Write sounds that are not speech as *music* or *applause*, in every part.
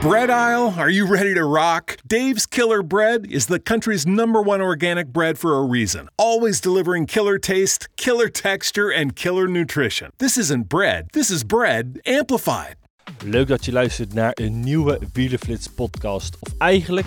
bread aisle? Are you ready to rock? Dave's Killer Bread is the country's number one organic bread for a reason. Always delivering killer taste, killer texture, and killer nutrition. This isn't bread, this is bread amplified. Leuk dat je luistert naar een nieuwe Wielenflits podcast. Of eigenlijk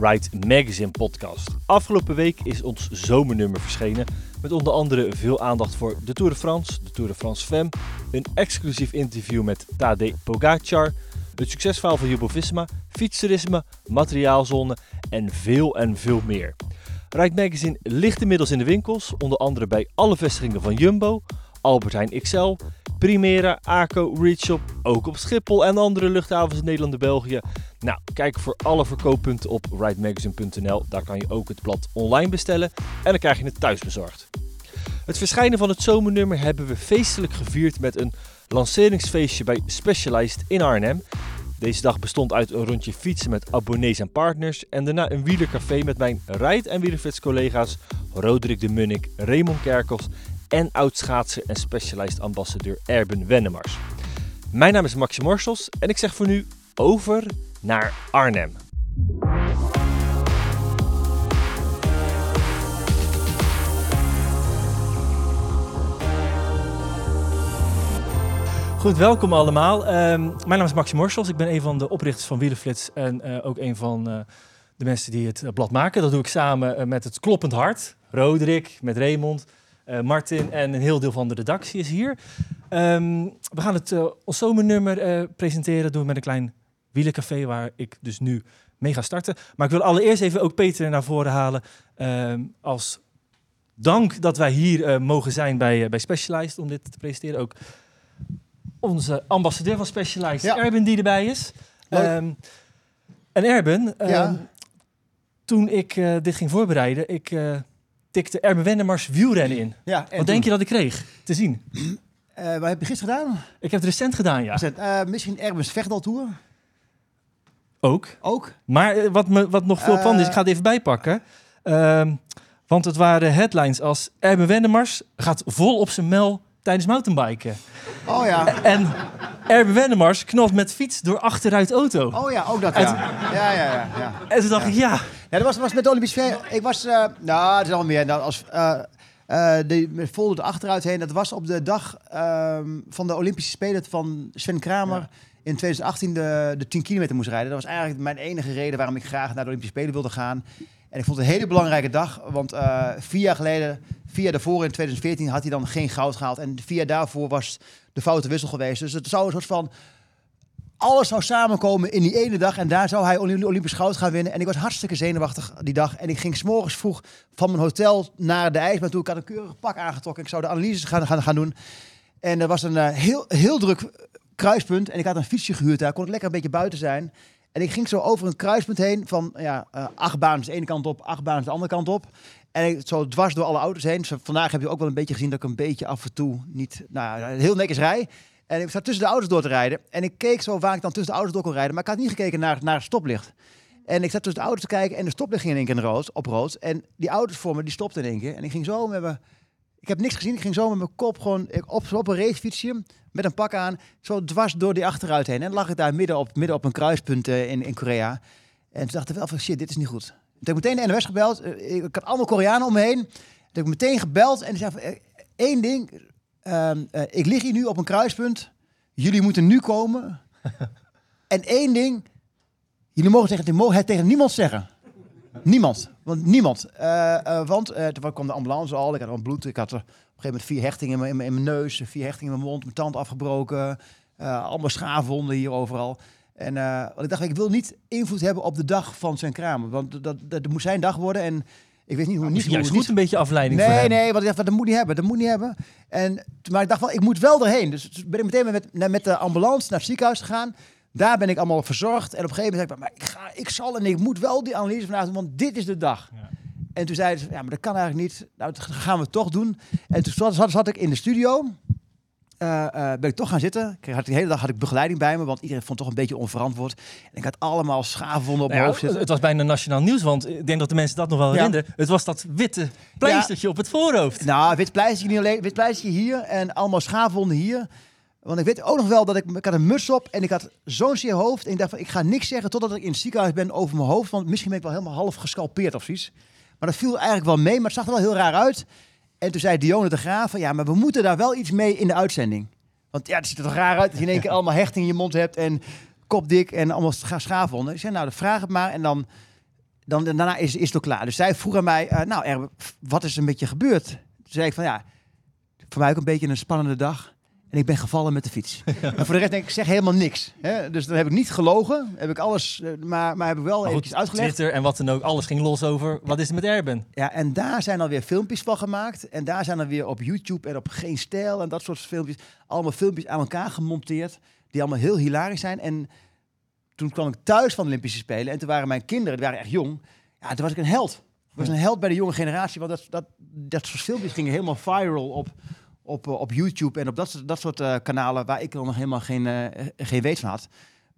Ride Magazine podcast. Afgelopen week is ons zomernummer verschenen. Met onder andere veel aandacht voor de Tour de France, de Tour de France Femme. Een exclusief interview met Tadej Pogacar. Het succesverhaal van Jumbo-Visma, fietserisme, materiaalzone en veel en veel meer. Ride Magazine ligt inmiddels in de winkels, onder andere bij alle vestigingen van Jumbo, Albert Heijn XL, Primera, ACO, Reachop, ook op Schiphol en andere luchthavens in Nederland en België. Nou, kijk voor alle verkooppunten op ridemagazine.nl. Daar kan je ook het blad online bestellen en dan krijg je het thuis bezorgd. Het verschijnen van het zomernummer hebben we feestelijk gevierd met een lanceringsfeestje bij Specialized in Arnhem. Deze dag bestond uit een rondje fietsen met abonnees en partners en daarna een wielercafé met mijn rijd- en wielerfits collega's Roderick de Munnik, Raymond Kerkels en oud-schaatser en Specialized ambassadeur Erben Wennemars. Mijn naam is Maxi Morsels en ik zeg voor nu over naar Arnhem. Goed, welkom allemaal. Ehm, mijn naam is Maxi Morsels. Ik ben een van de oprichters van Wielenflits en eh, ook een van uh, de mensen die het uh, blad maken. Dat doe ik samen met het Kloppend Hart, Roderick, met Raymond, Martin en een heel deel van de redactie is hier. Um, we gaan het ons zomernummer presenteren. Doen met een klein wielencafé waar ik dus nu mee ga starten. Maar ik wil allereerst even ook Peter naar voren halen ehm, als dank dat wij hier mogen zijn bij, bij Specialized om dit te presenteren. Ook onze ambassadeur van Specialized, ja. Erben, die erbij is. Um, en Erben, um, ja. toen ik uh, dit ging voorbereiden, ik uh, tikte Erben Wennemars wielrennen in. Ja, Wat denk je dat ik kreeg te zien? Uh, wat heb je gisteren gedaan? Ik heb het recent gedaan, ja. Recent. misschien Erbens Vechtdaltour? Ook. Ook? Maar wat, me, wat nog veel van is, ik ga het even bijpakken. Um, want het waren headlines als Erben Wennemars gaat vol op zijn mel tijdens mountainbiken. Oh ja. En Erben Wennemars knalt met fiets door achteruit auto. Oh ja, ook dat ja. Ja, ja, ja. ja. En toen dacht ja. ik, ja. Ja, dat was, was met de Olympische. Ik was, uh, nou, het is al meer. Nou, als, uh, uh, de, met vol de achteruit heen. Dat was op de dag um, van de Olympische Spelen van Sven Kramer. Ja. In 2018 de, de 10 kilometer moest rijden. Dat was eigenlijk mijn enige reden waarom ik graag naar de Olympische Spelen wilde gaan. En ik vond het een hele belangrijke dag, want uh, vier jaar geleden, vier daarvoor in 2014, had hij dan geen goud gehaald. En vier daarvoor was de foute wissel geweest. Dus het zou een soort van. Alles zou samenkomen in die ene dag en daar zou hij Olympisch goud gaan winnen. En ik was hartstikke zenuwachtig die dag. En ik ging s'morgens vroeg van mijn hotel naar de ijsbaan toe. Ik had een keurig pak aangetrokken. Ik zou de analyses gaan, gaan, gaan doen. En er was een uh, heel, heel druk kruispunt. En ik had een fietsje gehuurd daar. Kon ik lekker een beetje buiten zijn. En ik ging zo over een kruispunt heen van ja, uh, acht banen de ene kant op, acht banen de andere kant op. En ik, zo dwars door alle auto's heen. Dus vandaag heb je ook wel een beetje gezien dat ik een beetje af en toe niet, nou heel netjes rij. En ik zat tussen de auto's door te rijden. En ik keek zo waar ik dan tussen de auto's door kon rijden. Maar ik had niet gekeken naar, naar het stoplicht. En ik zat tussen de auto's te kijken en de stoplicht ging in één keer rood, op rood. En die auto's voor me, die stopten in één keer. En ik ging zo met mijn... Ik heb niks gezien. Ik ging zo met mijn kop gewoon op, op een racefietsje met een pak aan, zo dwars door die achteruit heen. En lag ik daar midden op, midden op een kruispunt uh, in, in Korea. En toen dacht ik wel van shit, dit is niet goed. Toen heb ik meteen de NOS gebeld. Uh, ik had allemaal Koreanen om me heen. Toen heb ik meteen gebeld en die zei van, uh, één ding. ik lig hier nu op een kruispunt. Jullie moeten nu komen. *laughs* en één ding. Jullie mogen, tegen, mogen het tegen niemand zeggen. Niemand. Want niemand. want toen kwam de ambulance al. Ik had al bloed. Ik had er een gegeven moment vier hechtingen in mijn, in mijn neus, vier hechtingen in mijn mond, mijn tand afgebroken, uh, allemaal schaafwonden hier overal. En uh, want ik dacht, ik wil niet invloed hebben op de dag van zijn kraam, want dat, dat, dat moet zijn dag worden en ik weet niet hoe. niet, juist goed een beetje afleiding. Nee, voor nee, want ik dacht, dat moet niet hebben, dat moet niet hebben. En maar ik dacht wel, ik moet wel erheen. Dus ben ik meteen met, met de ambulance naar het ziekenhuis gegaan. Daar ben ik allemaal verzorgd. En op een gegeven moment zei ik, maar ik, ga, ik zal en ik moet wel die analyse vanavond, want dit is de dag. Ja. En toen zeiden ze, ja, maar dat kan eigenlijk niet. Nou, dat gaan we toch doen. En toen zat, zat ik in de studio. Uh, uh, ben ik toch gaan zitten. Ik had de hele dag had ik begeleiding bij me, want iedereen vond het toch een beetje onverantwoord. En ik had allemaal schaafwonden op mijn nou hoofd zitten. Het was bijna nationaal nieuws, want ik denk dat de mensen dat nog wel Ja. herinneren. Het was dat witte pleistertje op het voorhoofd. Nou, wit pleistertje niet alleen, wit pleistertje hier en allemaal schaafwonden hier. Want ik weet ook nog wel dat ik, ik had een muts op en ik had zo'n zeer hoofd. En ik dacht van, ik ga niks zeggen totdat ik in het ziekenhuis ben over mijn hoofd. Want misschien ben ik wel helemaal half gescalpeerd of zoiets. Maar dat viel eigenlijk wel mee, maar het zag er wel heel raar uit. En toen zei Dionne de Graaf van, ja, maar we moeten daar wel iets mee in de uitzending. Want ja, het ziet er toch raar uit dat je in één keer allemaal hechting in je mond hebt en kopdik en allemaal scha- schaafwonden. Ik zei, nou, dan vraag het maar en dan, dan daarna is, is het ook klaar. Dus zij vroeg aan mij, eh, nou, er, wat is er met je gebeurd? Toen zei ik van, ja, voor mij ook een beetje een spannende dag. En ik ben gevallen met de fiets. *laughs* en voor de rest denk ik, ik zeg helemaal niks. Hè? Dus dan heb ik niet gelogen, heb ik alles, eh, maar, maar heb ik wel eventjes uitgelegd. Twitter en wat dan ook, alles ging los over. Wat is er met Erben? Ja, en daar zijn alweer filmpjes van gemaakt. En daar zijn er weer op YouTube en op Geen Stijl en dat soort filmpjes. Allemaal filmpjes aan elkaar gemonteerd. Die allemaal heel hilarisch zijn. En toen kwam ik thuis van de Olympische Spelen. En toen waren mijn kinderen, die waren echt jong. Ja, toen was ik een held. Ik was een held bij de jonge generatie. Want dat, dat, dat soort filmpjes gingen helemaal viral op, op, eh, op YouTube. En op dat, soort- dat soort eh, kanalen waar ik dan nog helemaal geen, eh, geen weet van had.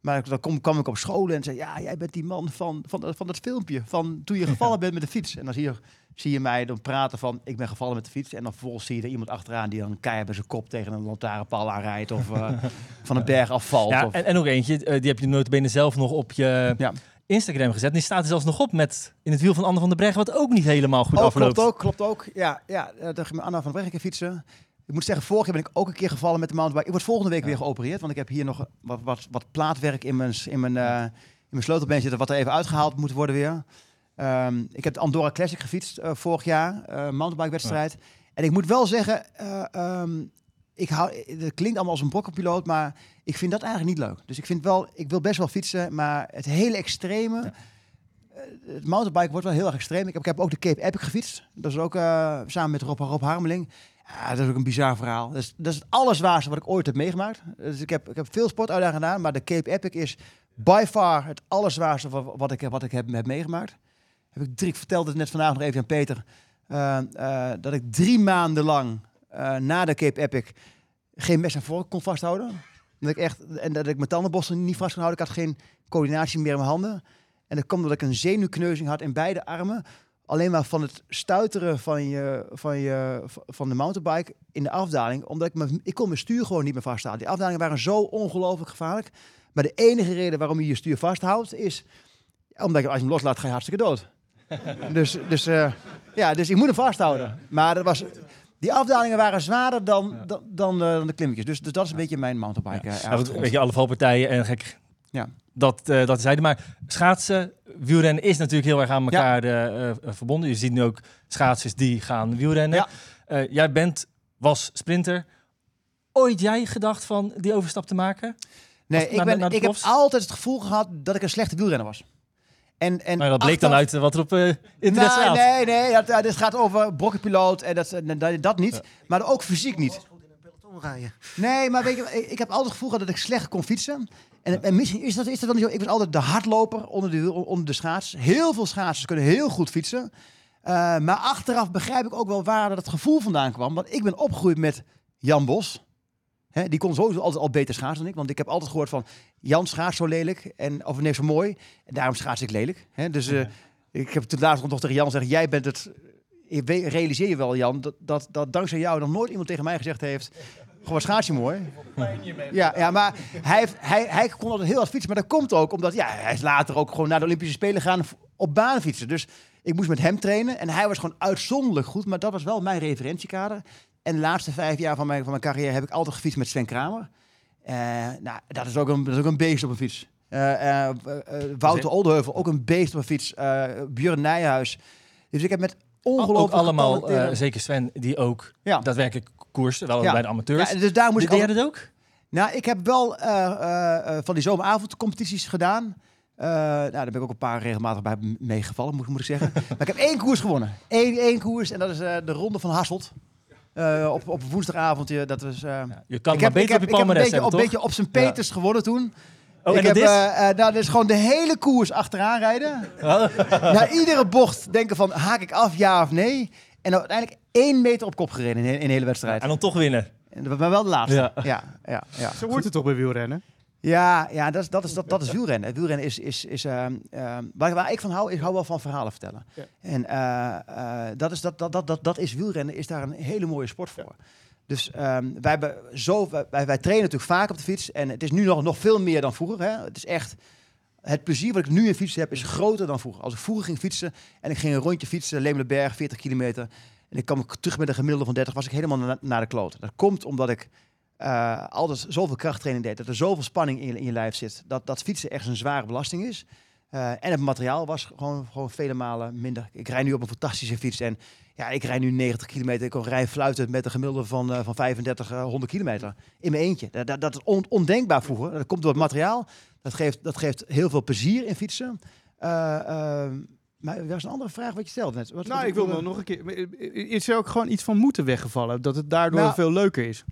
Maar dan kom, kwam ik op school en zei, ja, jij bent die man van, van, dat- van dat filmpje. Van toen je *laughs* gevallen bent met de fiets. En dan zie je, zie je mij dan praten van, ik ben gevallen met de fiets. En dan vervolgens zie je er iemand achteraan die dan keihard met zijn kop tegen een lantaarnpaal aanrijdt. Of *laughs* van een berg afvalt. Ja, of, en, en nog eentje, die heb je notabene zelf nog op je Ja. Instagram gezet. En die staat er zelfs nog op met in het wiel van Anne van der Breggen, wat ook niet helemaal goed oh, afloopt. klopt ook, klopt ook. Ja, ja daar ging Anna van Breggen fietsen. Ik moet zeggen, vorig jaar ben ik ook een keer gevallen met de mountainbike. Ik word volgende week weer geopereerd, want ik heb hier nog wat, wat, wat plaatwerk in mijn, in mijn, eh, in mijn sleutelbeen zitten, wat er even uitgehaald moet worden weer. Ehm, ik heb de Andorra Classic gefietst eh, vorig jaar, eh mountainbike wedstrijd. En ik moet wel zeggen, eh, ehm, ik hou, het klinkt allemaal als een brokkenpiloot, maar ik vind dat eigenlijk niet leuk. Dus ik vind wel, ik wil best wel fietsen, maar het hele extreme, het mountainbike wordt wel heel erg extreem. Ik heb, ik heb ook de Cape Epic gefietst. Dat is ook samen met Rob, Rob Harmeling. Ja, dat is ook een bizar verhaal. Dat is, dat is het allerzwaarste wat ik ooit heb meegemaakt. Dus ik heb, ik heb veel sportuitdagingen gedaan, maar de Cape Epic is by far het allerzwaarste wat, wat ik, wat ik heb, heb meegemaakt. Heb ik drie, vertelde het net vandaag nog even aan Peter, eh, eh, dat ik drie maanden lang eh, na de Cape Epic geen mes en vork kon vasthouden. Dat ik echt, en dat ik mijn tandenbossen niet vast kon houden. Ik had geen coördinatie meer in mijn handen. En dat kwam omdat ik een zenuwkneuzing had in beide armen. Alleen maar van het stuiteren van, je, van, je, van de mountainbike in de afdaling. Omdat ik, me, ik kon mijn stuur gewoon niet meer vasthouden. Die afdalingen waren zo ongelooflijk gevaarlijk. Maar de enige reden waarom je je stuur vasthoudt is... Omdat je, als je hem loslaat, ga je hartstikke dood. *laughs* dus, dus, eh, ja, dus ik moet hem vasthouden. Maar dat was, die afdalingen waren zwaarder dan, dan, dan, eh, dan de klimmetjes. Dus, dus dat is een beetje mijn mountainbike. eh, Ja, want, achtergrond. weet je, alle valpartijen en gek. Ja. Dat, eh dat zeiden. Maar schaatsen, wielrennen is natuurlijk heel erg aan elkaar eh, eh, verbonden. Je ziet nu ook schaatsers die gaan wielrennen. Ja. Jij bent, was sprinter. Ooit jij gedacht van die overstap te maken? Nee, ik, ben, ik heb altijd het gevoel gehad dat ik een slechte wielrenner was. En, en Maar dat bleek dan uit wat er op eh internet Nee, staat. nee, nee. Dat, dit gaat over brokkenpiloot en dat, dat, dat niet. Maar ook fysiek niet. Rijden. Nee, maar weet je, ik, heb altijd het gevoel gehad dat ik slecht kon fietsen. En, en misschien is dat, is dat dan niet zo. Ik was altijd de hardloper onder de, onder de schaats. Heel veel schaatsers kunnen heel goed fietsen. Eh, maar achteraf begrijp ik ook wel waar dat het gevoel vandaan kwam. Want ik ben opgegroeid met Jan Bos. Hè, die kon sowieso altijd al beter schaatsen dan ik. Want ik heb altijd gehoord van Jan schaats zo lelijk. En, of nee, zo mooi. En daarom schaats ik lelijk. Hè, dus eh, ik heb toen laatst nog tegen Jan gezegd. Jij bent het... Realiseer je wel, Jan, dat, dat, dat dankzij jou nog nooit iemand tegen mij gezegd heeft... Gewoon schaats je mooi. Ja, ja maar hij, hij, hij kon altijd heel hard fietsen. Maar dat komt ook omdat ja, hij is later ook gewoon naar de Olympische Spelen gaan op baan fietsen. Dus ik moest met hem trainen. En hij was gewoon uitzonderlijk goed. Maar dat was wel mijn referentiekader. En de laatste vijf jaar van mijn, van mijn carrière heb ik altijd gefietst met Sven Kramer. Eh, nou, dat is, ook een, dat is ook een beest op een fiets. Eh, eh, Wouter Oldeheuvel, ook een beest op een fiets. Björn Nijhuis. Dus ik heb met Ook ongelooflijk allemaal, eh, zeker Sven, die ook Ja. daadwerkelijk koersen, wel Ja. bij de amateurs. Ja, dus daar moest Deed ik jij dat ook? Nou, ik heb wel eh, eh, van die zomeravondcompetities gedaan. Nou, daar ben ik ook een paar regelmatig bij meegevallen, moet, moet ik zeggen. *laughs* maar ik heb één koers gewonnen. Eén, één koers en dat is de Ronde van Hasselt. Op, op woensdagavond. Dat was, Ja, je kan ik maar heb, ik beter heb, op je een beetje, hebben, op, toch? beetje op zijn Peters gewonnen toen. Oh, ik en dat heb, is? eh, eh, nou, dat is gewoon de hele koers achteraan rijden. Oh. *laughs* Na iedere bocht denken van, haak ik af, ja of nee? En uiteindelijk één meter op kop gereden in, in de hele wedstrijd. En dan toch winnen. En dat was wel de laatste. Ja. Ja, ja. Zo wordt het toch bij wielrennen? Ja, ja dat, is, dat, is, dat, dat is wielrennen. Het wielrennen is, is, is ehm, ehm, waar, waar ik van hou, ik hou wel van verhalen vertellen. Ja. En eh, eh, dat, is, dat, dat, dat, dat, dat is wielrennen, is daar een hele mooie sport voor. Dus ehm, wij, wij, trainen natuurlijk vaak op de fiets. En het is nu nog, nog veel meer dan vroeger. Hè? Het is echt... Het plezier wat ik nu in fietsen heb, is groter dan vroeger. Als ik vroeger ging fietsen en ik ging een rondje fietsen, Lemelenberg, 40 kilometer. En ik kwam terug met een gemiddelde van 30, was ik helemaal na- naar de kloot. Dat komt omdat ik eh, altijd zoveel krachttraining deed. Dat er zoveel spanning in in je lijf zit. Dat, dat fietsen echt een zware belasting is. Eh, en het materiaal was gewoon, gewoon vele malen minder. Ik rijd nu op een fantastische fiets. En ja, ik rijd nu 90 kilometer. Ik rijden fluitend met een gemiddelde van, eh, van 35, eh, 100 kilometer. In mijn eentje. Dat, dat, dat is on- ondenkbaar vroeger. Dat komt door het materiaal. Dat geeft, dat geeft heel veel plezier in fietsen. Eh, ehm, maar er was een andere vraag wat je stelde net. Wat, Nou, wat- ik wil nog een keer. eh, Is er ook gewoon iets van moeten weggevallen? Dat het daardoor Nou, veel leuker is?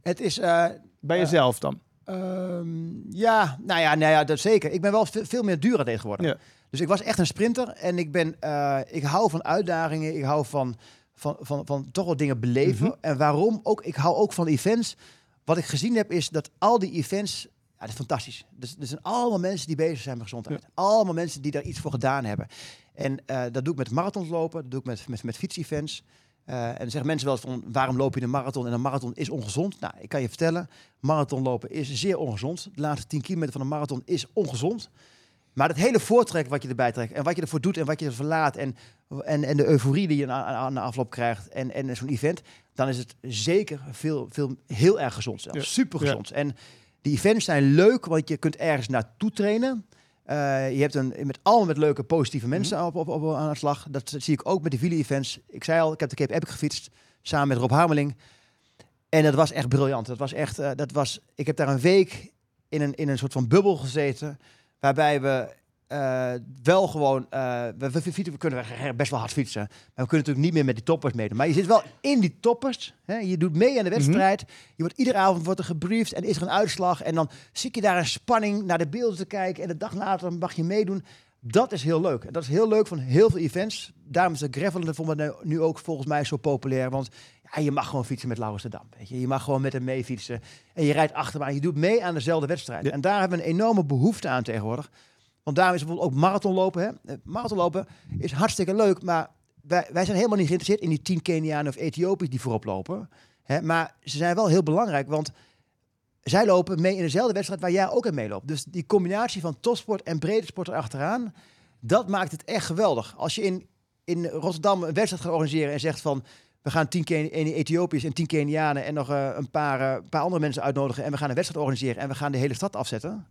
Het is... eh, Bij eh, jezelf dan? Ehm, ja, nou ja, nou ja, dat zeker. Ik ben wel ve- veel meer duurradeed geworden. Ja. Dus ik was echt een sprinter en ik ben, eh, ik hou van uitdagingen. Ik hou van, van, van, van toch wel dingen beleven. Mhm. En waarom? Ook, ik hou ook van events. Wat ik gezien heb is dat al die events, ja, dat is fantastisch. Dus er zijn allemaal mensen die bezig zijn met gezondheid. Allemaal mensen die daar iets voor gedaan hebben. En eh, dat doe ik met marathons lopen, dat doe ik met, met, met fietsevents. Eh, en dan zeggen mensen wel eens van, waarom loop je een marathon? En een marathon is ongezond. Nou, ik kan je vertellen, marathonlopen is zeer ongezond. De laatste 10 kilometer van een marathon is ongezond. Maar het hele voortrek wat je erbij trekt en wat je ervoor doet en wat je ervoor laat en, en, en de euforie die je aan, de afloop krijgt en, en zo'n event, dan is het zeker veel, veel heel erg gezond zelfs. Ja. Super gezond. En die events zijn leuk, want je kunt ergens naartoe trainen. Eh, je hebt een met allemaal met leuke positieve mensen op, op, op, aan de slag. Dat zie ik ook met de wieler-events. Ik zei al, ik heb de Cape Epic gefietst samen met Rob Harmeling. En dat was echt briljant. Dat was echt, eh, dat was, ik heb daar een week in een, in een soort van bubbel gezeten. Waarbij we eh, wel gewoon, eh, we, we, fietsen, we kunnen best wel hard fietsen. Maar we kunnen natuurlijk niet meer met die toppers meedoen. Maar je zit wel in die toppers. Hè? Je doet mee aan de wedstrijd. Je wordt iedere avond wordt er gebriefd en is er een uitslag. En dan zit je daar in spanning naar de beelden te kijken. En de dag later mag je meedoen. Dat is heel leuk. En dat is heel leuk van heel veel events. Daarom is de gravelen voor me nu ook volgens mij zo populair. Want ja, je mag gewoon fietsen met Laurens de Dam. Weet je. je mag gewoon met hem mee fietsen. En je rijdt achter me aan. Je doet mee aan dezelfde wedstrijd. Ja. En daar hebben we een enorme behoefte aan tegenwoordig. Want daarom is bijvoorbeeld ook marathonlopen. Eh, Marathonlopen is hartstikke leuk. Maar wij, zijn helemaal niet geïnteresseerd in die 10 Kenianen of Ethiopiërs die voorop lopen. Hè. Maar ze zijn wel heel belangrijk. Want zij lopen mee in dezelfde wedstrijd waar jij ook in meeloopt. Dus die combinatie van topsport en brede sport erachteraan, dat maakt het echt geweldig. Als je in, in Rotterdam een wedstrijd gaat organiseren en zegt van... we gaan 10 Ken- Ethiopiërs en 10 Kenianen en nog eh, een paar, eh, paar andere mensen uitnodigen... en we gaan een wedstrijd organiseren en we gaan de hele stad afzetten...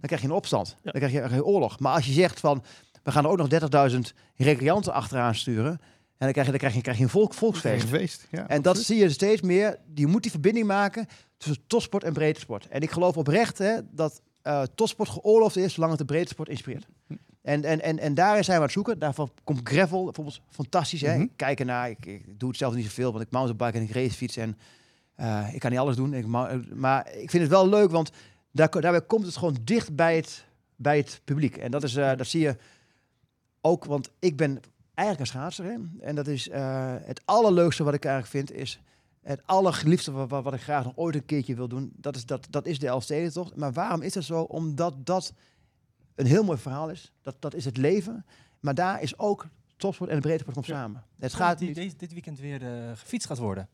dan krijg je een opstand. Dan krijg je een oorlog. Maar als je zegt van... we gaan er ook nog 30.000 recreanten achteraan sturen... en dan krijg je, dan krijg je, krijg je een volk, volksfeest. feest. Ja, En dat zie je steeds meer. Je moet die verbinding maken tussen topsport en breedsport. En ik geloof oprecht hè, dat eh topsport geoorloofd is zolang het de breedsport inspireert. En, en, en, en daar zijn we aan het zoeken. Daarvoor komt gravel bijvoorbeeld fantastisch. Hè? Mhm. Ik kijk ernaar. Ik, ik doe het zelf niet zoveel, want ik mountainbike en ik racefiets. En eh, ik kan niet alles doen. Ik, mou- maar ik vind het wel leuk, want daar, daarbij komt het gewoon dicht bij het, bij het publiek. En dat, is, eh, dat zie je ook, want ik ben eigenlijk een schaatser. Hè? En dat is eh, het allerleukste wat ik eigenlijk vind, is het allergeliefste wat, wat, ik graag nog ooit een keertje wil doen. Dat is, dat, dat is de Elfstedentocht. Maar waarom is dat zo? Omdat dat een heel mooi verhaal is. Dat, dat is het leven. Maar daar is ook topsport en de breedsport komt samen. Het gaat deze, dit weekend weer eh, gefietst gaat worden.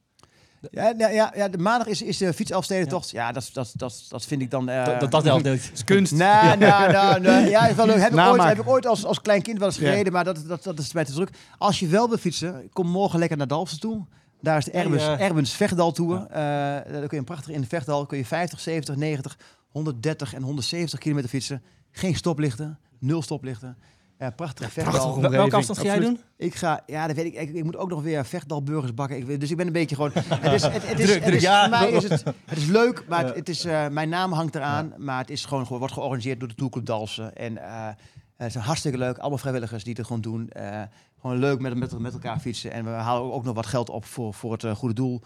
Ja, ja, ja, ja, de maandag is, is de fiets Elfstedentocht. Ja, dat, dat, dat, dat vind ik dan... eh, dat, dat, dat helpt niet. is kunst. Nou, nou, nou, nou, ja, is wel leuk. Heb ik ooit, Namaken. heb ik ooit als, als klein kind wel eens Ja. gereden, maar dat, dat, dat is mij te druk. Als je wel wil fietsen, kom morgen lekker naar Dalfsen toe. Daar is de Hey, Erbens, eh, Erbens Vechtdal Tour. Eh, daar kun je een prachtig in de Vechtdal kun je 50, 70, 90, 130 en 170 kilometer fietsen. Geen stoplichten, nul stoplichten. Ja, prachtige Vechtdal. prachtig Wel- Welke afstand ga jij doen? Ik ga, ja, dat weet ik. Ik, ik moet ook nog weer Vechtdalburgers bakken. Ik, weet- dus ik ben een beetje gewoon. *laughs* Het is, het, het is, Druk, het druk, is, ja. Voor mij is het, het is leuk, maar het, het is, eh, mijn naam hangt eraan. Maar het is gewoon, gewoon wordt georganiseerd door de Tourclub Dalsen. En eh, het is hartstikke leuk. Allemaal vrijwilligers die het gewoon doen. Eh, gewoon leuk met, met, met elkaar fietsen. En we halen ook nog wat geld op voor, voor het goede doel.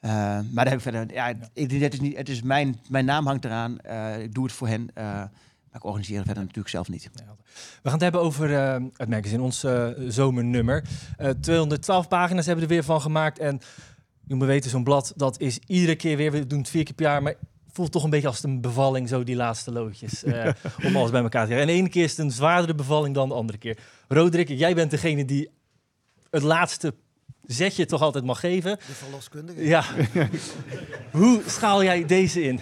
Eh, maar daar heb ik verder. Ja, ik, het is niet. Het is mijn, mijn naam hangt eraan. Eh, ik doe het voor hen. eh, maar ik organiseer het verder natuurlijk zelf niet. We gaan het hebben over eh, het magazine, ons eh, zomernummer. Eh 212 pagina's hebben we er weer van gemaakt. En je moet weten, zo'n blad, dat is iedere keer weer, we doen het vier keer per jaar, maar voelt toch een beetje als een bevalling, zo die laatste loodjes. eh, *laughs* om alles bij elkaar te krijgen. En de ene keer is het een zwaardere bevalling dan de andere keer. Roderick, jij bent degene die het laatste zetje toch altijd mag geven. De verloskundige. Ja. *laughs* Hoe schaal jij deze in?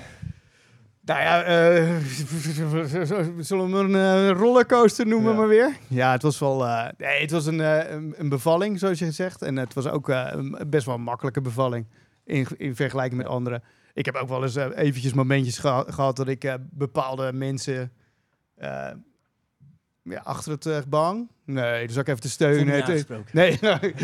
Nou ja, eh, *laughs* zullen we hem een eh, rollercoaster noemen Ja. maar weer? Ja, het was wel eh, nee, het was een, eh, een, bevalling, zoals je zegt. En het was ook eh, een best wel een makkelijke bevalling in, in vergelijking met anderen. Ik heb ook wel eens eh, eventjes momentjes geha- gehad dat ik eh, bepaalde mensen eh, ja, achter het uh, bang. Nee, dus ook even te steunen. te-. Nee, *laughs* nou,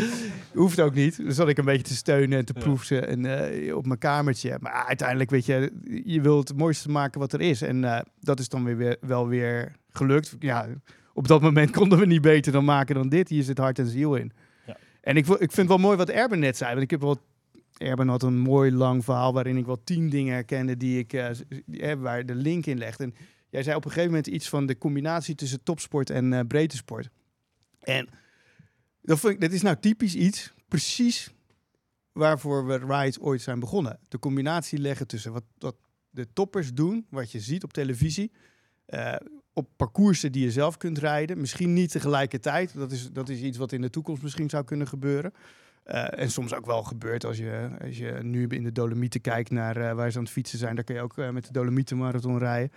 hoeft ook niet. Dus zat ik een beetje te steunen en te Ja. proeven en, eh, op mijn kamertje. Maar uiteindelijk, weet je, je wilt het mooiste maken wat er is. En eh, dat is dan weer, weer, wel weer gelukt. Ja, op dat moment *laughs* konden we niet beter dan maken dan dit. Hier zit hart en ziel in. Ja. En ik, ik vind wel mooi wat Erben net zei. Want ik heb wel... Erben had een mooi lang verhaal waarin ik wel tien dingen herkende die ik, eh, waar de link in legde. En jij zei op een gegeven moment iets van de combinatie tussen topsport en eh breedte sport. En dat, vond ik, dat is nou typisch iets, precies waarvoor we Ride ooit zijn begonnen. De combinatie leggen tussen wat, wat de toppers doen, wat je ziet op televisie, eh, op parcoursen die je zelf kunt rijden. Misschien niet tegelijkertijd, dat is, dat is iets wat in de toekomst misschien zou kunnen gebeuren. Eh, en soms ook wel gebeurt als je, als je nu in de Dolomieten kijkt naar waar ze aan het fietsen zijn. Daar kun je ook met de Dolomietenmarathon rijden.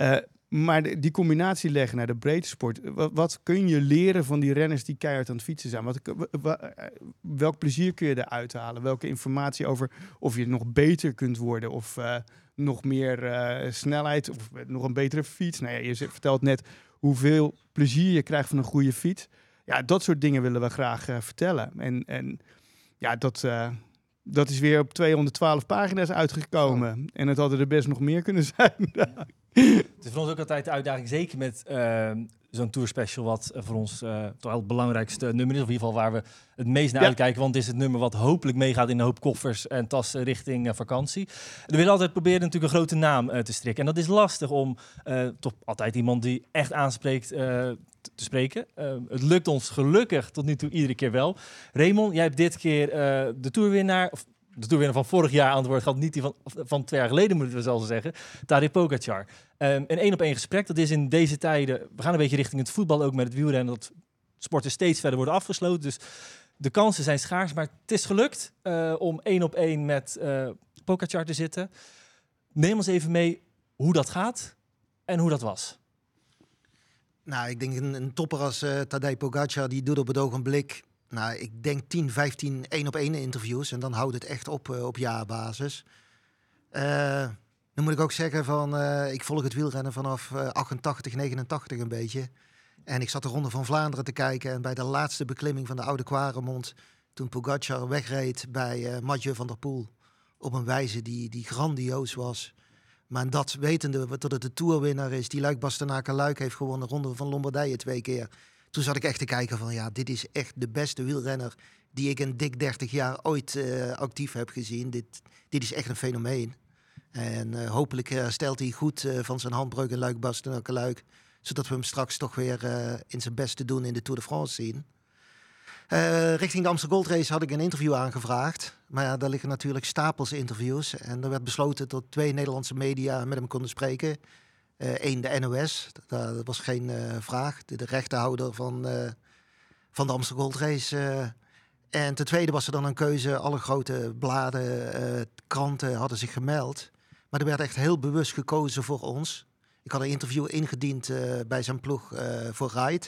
Eh, maar die combinatie leggen naar de breedte sport. Wat, wat kun je leren van die renners die keihard aan het fietsen zijn? Wat, wa- wa- eh, welk plezier kun je eruit halen? Welke informatie over of je nog beter kunt worden? Of eh, nog meer eh, snelheid? Of nog een betere fiets? Nou ja, je vertelt net hoeveel plezier je krijgt van een goede fiets. Ja, dat soort dingen willen we graag eh, vertellen. En, en ja, dat, eh, dat is weer op 212 pagina's uitgekomen. En het hadden er best nog meer kunnen zijn. Het is voor ons ook altijd de uitdaging, zeker met eh, zo'n tourspecial, wat eh, voor ons eh, toch wel het belangrijkste nummer is. Of in ieder geval waar we het meest naar Ja. uitkijken. Want het is het nummer wat hopelijk meegaat in een hoop koffers en tassen richting eh, vakantie. We willen altijd proberen natuurlijk een grote naam te strikken. En dat is lastig om toch altijd iemand die echt aanspreekt te spreken. Het lukt ons gelukkig tot nu toe iedere keer wel. Raymond, jij hebt dit keer de tourwinnaar... Of, de toerwinnaar van vorig jaar aan het woord gehad, niet die van, van twee jaar geleden moeten we zelfs zeggen. Tadej Pogacar. Ehm, een één op één gesprek, dat is in deze tijden, we gaan een beetje richting het voetbal ook met het wielrennen, dat sporten steeds verder worden afgesloten. Dus de kansen zijn schaars, maar het is gelukt eh, om één op één met eh Pogacar te zitten. Neem ons even mee hoe dat gaat en hoe dat was. Nou, ik denk een, topper als eh Tadej Pogacar, die doet op het ogenblik, nou, ik denk 10, 15 één op één interviews. En dan houdt het echt op eh, op jaarbasis. Eh, dan moet ik ook zeggen van, eh, ik volg het wielrennen vanaf eh, 88, 89 een beetje. En ik zat de Ronde van Vlaanderen te kijken. En bij de laatste beklimming van de Oude Quaremont, toen Pogacar wegreed bij eh Mathieu van der Poel. Op een wijze die, die grandioos was. Maar dat wetende dat het de tourwinnaar is, die Luik Bastenaken Luik heeft gewonnen, Ronde van Lombardije twee keer. Toen zat ik echt te kijken van ja, dit is echt de beste wielrenner die ik in dik 30 jaar ooit eh, actief heb gezien. Dit, dit is echt een fenomeen. En eh, hopelijk herstelt hij goed eh, van zijn handbreuk in Luik Bastenaken Luik. Zodat we hem straks toch weer in zijn best te doen in de Tour de France zien. Richting de Amsterdam Gold Race had ik een interview aangevraagd. Maar ja, daar liggen natuurlijk stapels interviews. En er werd besloten dat twee Nederlandse media met hem konden spreken. Eén, de NOS. Dat, was geen eh, vraag. De, de rechterhouder van, eh, van de Amsterdam Gold Race. eh. en ten tweede was er dan een keuze. Alle grote bladen, eh, kranten hadden zich gemeld. Maar er werd echt heel bewust gekozen voor ons. Ik had een interview ingediend eh, bij zijn ploeg eh, voor Ride.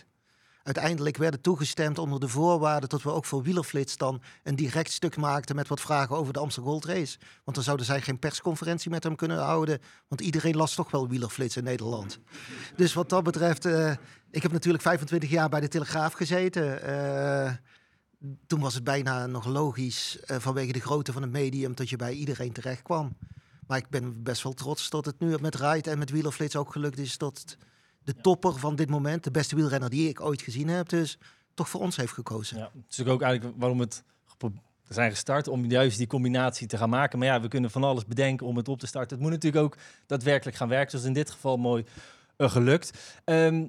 Uiteindelijk werden toegestemd onder de voorwaarde dat we ook voor Wielerflits dan een direct stuk maakten met wat vragen over de Amsterdam Gold Race. Want dan zouden zij geen persconferentie met hem kunnen houden, want iedereen las toch wel Wielerflits in Nederland. Dus wat dat betreft, eh, ik heb natuurlijk 25 jaar bij de Telegraaf gezeten. Eh, toen was het bijna nog logisch eh, vanwege de grootte van het medium dat je bij iedereen terecht kwam. Maar ik ben best wel trots dat het nu met Ride en met Wielerflits ook gelukt is de topper van dit moment, de beste wielrenner die ik ooit gezien heb, dus toch voor ons heeft gekozen. Ja, het is ook eigenlijk waarom het zijn gestart, om juist die combinatie te gaan maken. Maar ja, we kunnen van alles bedenken om het op te starten. Het moet natuurlijk ook daadwerkelijk gaan werken, zoals in dit geval mooi eh, gelukt. Ehm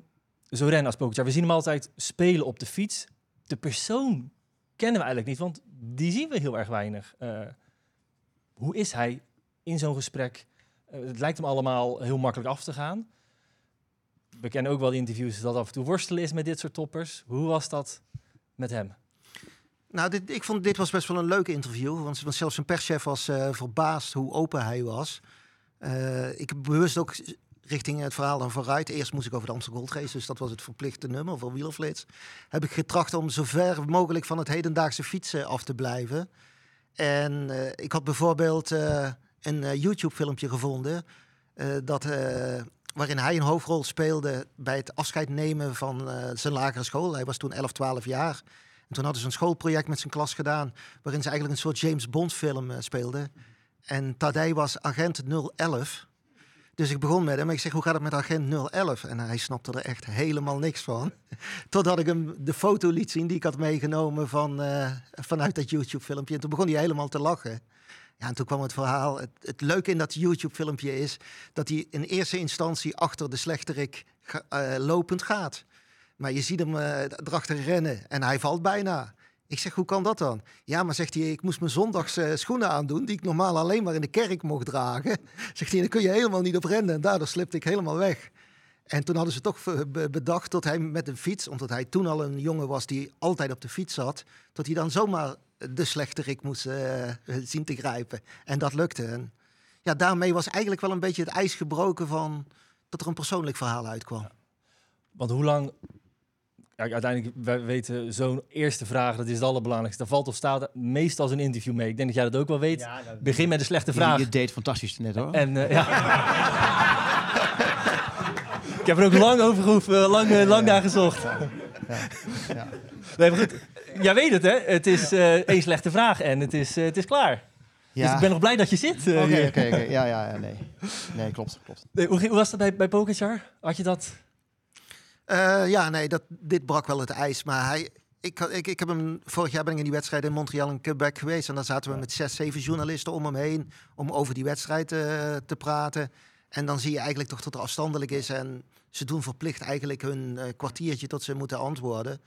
zo rennen als Pogacar, we zien hem altijd spelen op de fiets. De persoon kennen we eigenlijk niet, want die zien we heel erg weinig. Eh, hoe is hij in zo'n gesprek? Eh, het lijkt hem allemaal heel makkelijk af te gaan. We kennen ook wel interviews dat af en toe worstelen is met dit soort toppers. Hoe was dat met hem? Nou, dit, ik vond dit was best wel een leuk interview. Want, zelfs een perschef was eh, verbaasd hoe open hij was. Eh, ik bewust ook richting het verhaal dan vooruit. Eerst moest ik over de Amsterdam Gold dus dat was het verplichte nummer voor wielerflits. Heb ik getracht om zo ver mogelijk van het hedendaagse fietsen af te blijven. En eh, ik had bijvoorbeeld een YouTube-filmpje gevonden dat, waarin hij een hoofdrol speelde bij het afscheid nemen van eh, zijn lagere school. Hij was toen 11, 12 jaar. En toen hadden ze een schoolproject met zijn klas gedaan, waarin ze eigenlijk een soort James Bond-film eh, speelden. En Tadej was agent 011. Dus ik begon met hem. Ik zeg, hoe gaat het met agent 011? En hij snapte er echt helemaal niks van. *laughs* Totdat ik hem de foto liet zien die ik had meegenomen van, eh, vanuit dat YouTube-filmpje. En toen begon hij helemaal te lachen. Ja, en toen kwam het verhaal. Het, het leuke in dat YouTube-filmpje is dat hij in eerste instantie achter de slechterik eh, lopend gaat. Maar je ziet hem eh, erachter rennen en hij valt bijna. Ik zeg, hoe kan dat dan? Ja, maar zegt hij, ik moest mijn zondags eh, schoenen aandoen... die ik normaal alleen maar in de kerk mocht dragen. *laughs* Zegt hij, dan kun je helemaal niet op rennen. En daardoor slipte ik helemaal weg. En toen hadden ze toch be- be- bedacht dat hij met een fiets... omdat hij toen al een jongen was die altijd op de fiets zat... dat hij dan zomaar de slechterik moest eh, zien te grijpen. En dat lukte. En ja, daarmee was eigenlijk wel een beetje het ijs gebroken van... dat er een persoonlijk verhaal uitkwam. Want hoe lang... Kijk, uiteindelijk, wij weten zo'n eerste vraag, dat is het allerbelangrijkste. Daar valt of staat er meestal zo'n interview mee. Ik denk dat jij dat ook wel weet. Begin met een slechte vraag. Je, je deed fantastisch net hoor. En eh, ja. *laughs* ik heb er ook lang over gehoeven, lang, eh, lang naar gezocht. ja. Nee, maar goed. Jij weet het, hè? Het is eh één slechte vraag en het is, eh, het is klaar. Dus Ja. ik ben nog blij dat je zit. eh, Oké, oké, oké. Ja, ja, ja, nee. Nee, klopt, klopt. Nee, hoe, hoe was dat bij, bij? Had je dat... Eh, ja, nee, dat, dit brak wel het ijs. Maar hij, ik, ik, ik heb hem, vorig jaar ben ik in die wedstrijd in Montreal en Quebec geweest. En daar zaten we met zes, zeven journalisten om hem heen. Om over die wedstrijd eh, te praten. En dan zie je eigenlijk toch dat er afstandelijk is. En ze doen verplicht eigenlijk hun eh, kwartiertje tot ze moeten antwoorden.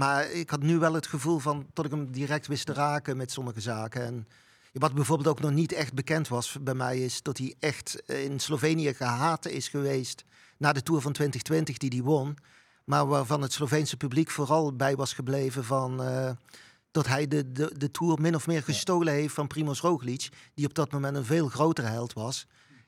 Maar ik had nu wel het gevoel van dat ik hem direct wist te raken met sommige zaken. En wat bijvoorbeeld ook nog niet echt bekend was bij mij, is dat hij echt in Slovenië gehaat is geweest na de Tour van 2020 die hij won. Maar waarvan het Sloveense publiek vooral bij was gebleven van... eh, dat hij de, de, de Tour min of meer gestolen heeft van Primoz Roglic. Die op dat moment een veel grotere held was.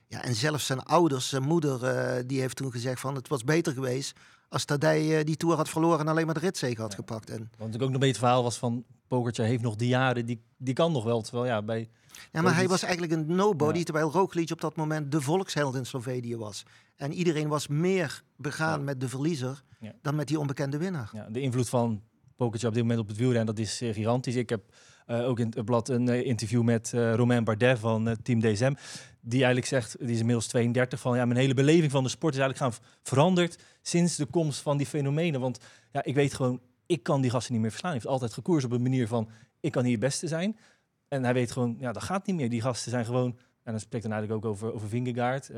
Ja, en zelfs zijn ouders, zijn moeder, eh, die heeft toen gezegd van... het was beter geweest als Tadej eh, die Tour had verloren... en alleen maar de ritzege had gepakt. En, Want natuurlijk ook nog een beetje het verhaal was van... Pogacar heeft nog die jaren, die, die kan nog wel. Terwijl ja, bij... ja, maar hij was eigenlijk een nobody... Ja. terwijl Roglic op dat moment de volksheld in Slovenië was. En iedereen was meer begaan Ja. met de verliezer... Dan met die onbekende winnaar. Ja, de invloed van Pogacar op dit moment op het wielrennen, dat is eh, gigantisch. Ik heb eh, ook in het blad een eh, interview met eh Romain Bardet van Team DSM. Die eigenlijk zegt, die is inmiddels 32, van ja, mijn hele beleving van de sport is eigenlijk gaan veranderd sinds de komst van die fenomenen. Want ja, ik weet gewoon, ik kan die gasten niet meer verslaan. Hij heeft altijd gekoers op een manier van, ik kan hier het beste zijn. En hij weet gewoon, ja, dat gaat niet meer. Die gasten zijn gewoon, en dan spreekt dan eigenlijk ook over, over Vingegaard,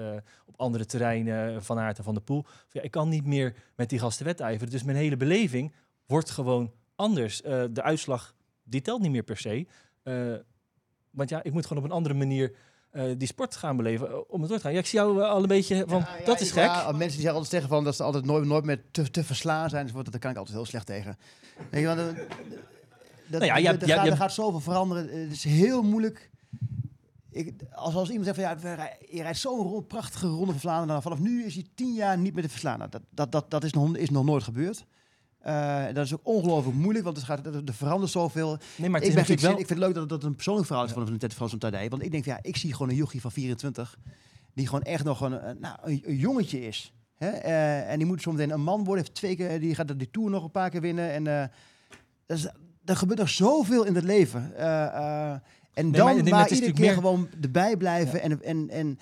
op andere terreinen, Van Aert en Van der Poel. Ja, ik kan niet meer met die gasten wedijveren. Dus mijn hele beleving wordt gewoon anders. De uitslag, die telt niet meer per se. Eh, want ja, ik moet gewoon op een andere manier eh, die sport gaan beleven eh, om het door te gaan. Ja, ik zie jou al een beetje van, Ja, ja, dat is gek. ja, mensen die zeggen altijd tegen van dat ze altijd nooit, nooit meer te, te verslaan zijn. enzovoort. Daar kan ik altijd heel slecht tegen. Weet je, want, eh, dat, Nou ja, er, gaat, zoveel veranderen. Het is heel moeilijk. Ik, als, als iemand zegt van ja, je rijdt zo'n prachtige ronde van Vlaanderen. Dan vanaf nu is hij tien jaar niet meer te verslaan. Nou, dat, dat, dat, dat is, nog, is nog nooit gebeurd. Eh, dat is ook ongelooflijk moeilijk, want het gaat, er, er verandert zoveel. Nee, maar ik, ben wel... ik vind het leuk dat dat een persoonlijk verhaal is van een van zo'n Tadej. Want ik denk, ja, ik zie gewoon een jochie van 24, die gewoon echt nog een, nou, een, een jongetje is. Hè? Eh, en die moet zometeen een man worden, heeft twee keer, die gaat die Tour nog een paar keer winnen. En eh, dat is, er gebeurt nog zoveel in het leven. En maar- dan nee, maar is iedere keer natuurlijk gewoon erbij blijven. En, en, en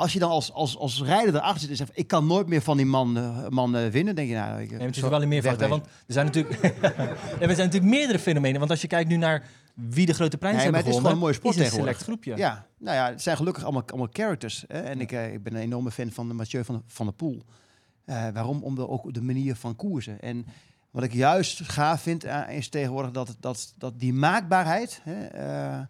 als je dan als, als, als rijder erachter zit en zegt, ik kan nooit meer van die man, eh, man eh, winnen, denk je nou... Ik, Nee, maar het is wel een meervoud. hè, wegwezen. Want er zijn natuurlijk, nee, *laughs* er zijn natuurlijk meerdere fenomenen. Want als je kijkt nu naar wie de grote prijs Nee, hebben maar het is gewonnen, gewoon een mooie sport is een select groepje. Ja, nou ja, het zijn gelukkig allemaal, allemaal characters. Hè? En ik, eh, ik ben een enorme fan van de Mathieu van, van der Poel. Eh, waarom? Om de, ook de manier van koersen. En wat ik juist gaaf vind, eh, is tegenwoordig dat, dat, dat die maakbaarheid... Hè, eh,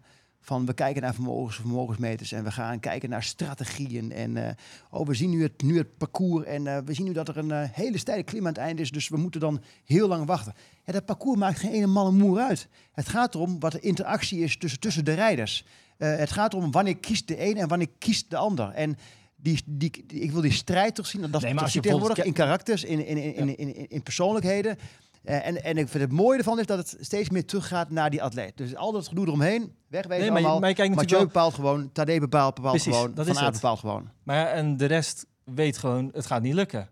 Van we kijken naar vermogens, vermogensmeters en we gaan kijken naar strategieën. En eh, oh, we zien nu het, nu het parcours en eh, we zien nu dat er een eh, hele steile klim aan het einde is. Dus we moeten dan heel lang wachten. Ja, dat parcours maakt geen ene man een moer uit. Het gaat erom wat de interactie is tussen, tussen de rijders. Het gaat erom wanneer kiest de een en wanneer kiest de ander. En die, die, die- ik wil die strijd toch zien. En dat, Nee, maar als je tegenwoordig in karakters, in, in, in, in, in, in, in persoonlijkheden. Eh, en, en ik vind het mooie ervan is dat het steeds meer teruggaat naar die atleet. Dus al dat gedoe eromheen, wegwezen Nee, maar je- allemaal. maar Mathieu bepaalt gewoon, Tadej bepaalt, bepaalt Precies, gewoon, dat Van Aert het. bepaalt gewoon. Maar ja, en de rest weet gewoon, het gaat niet lukken.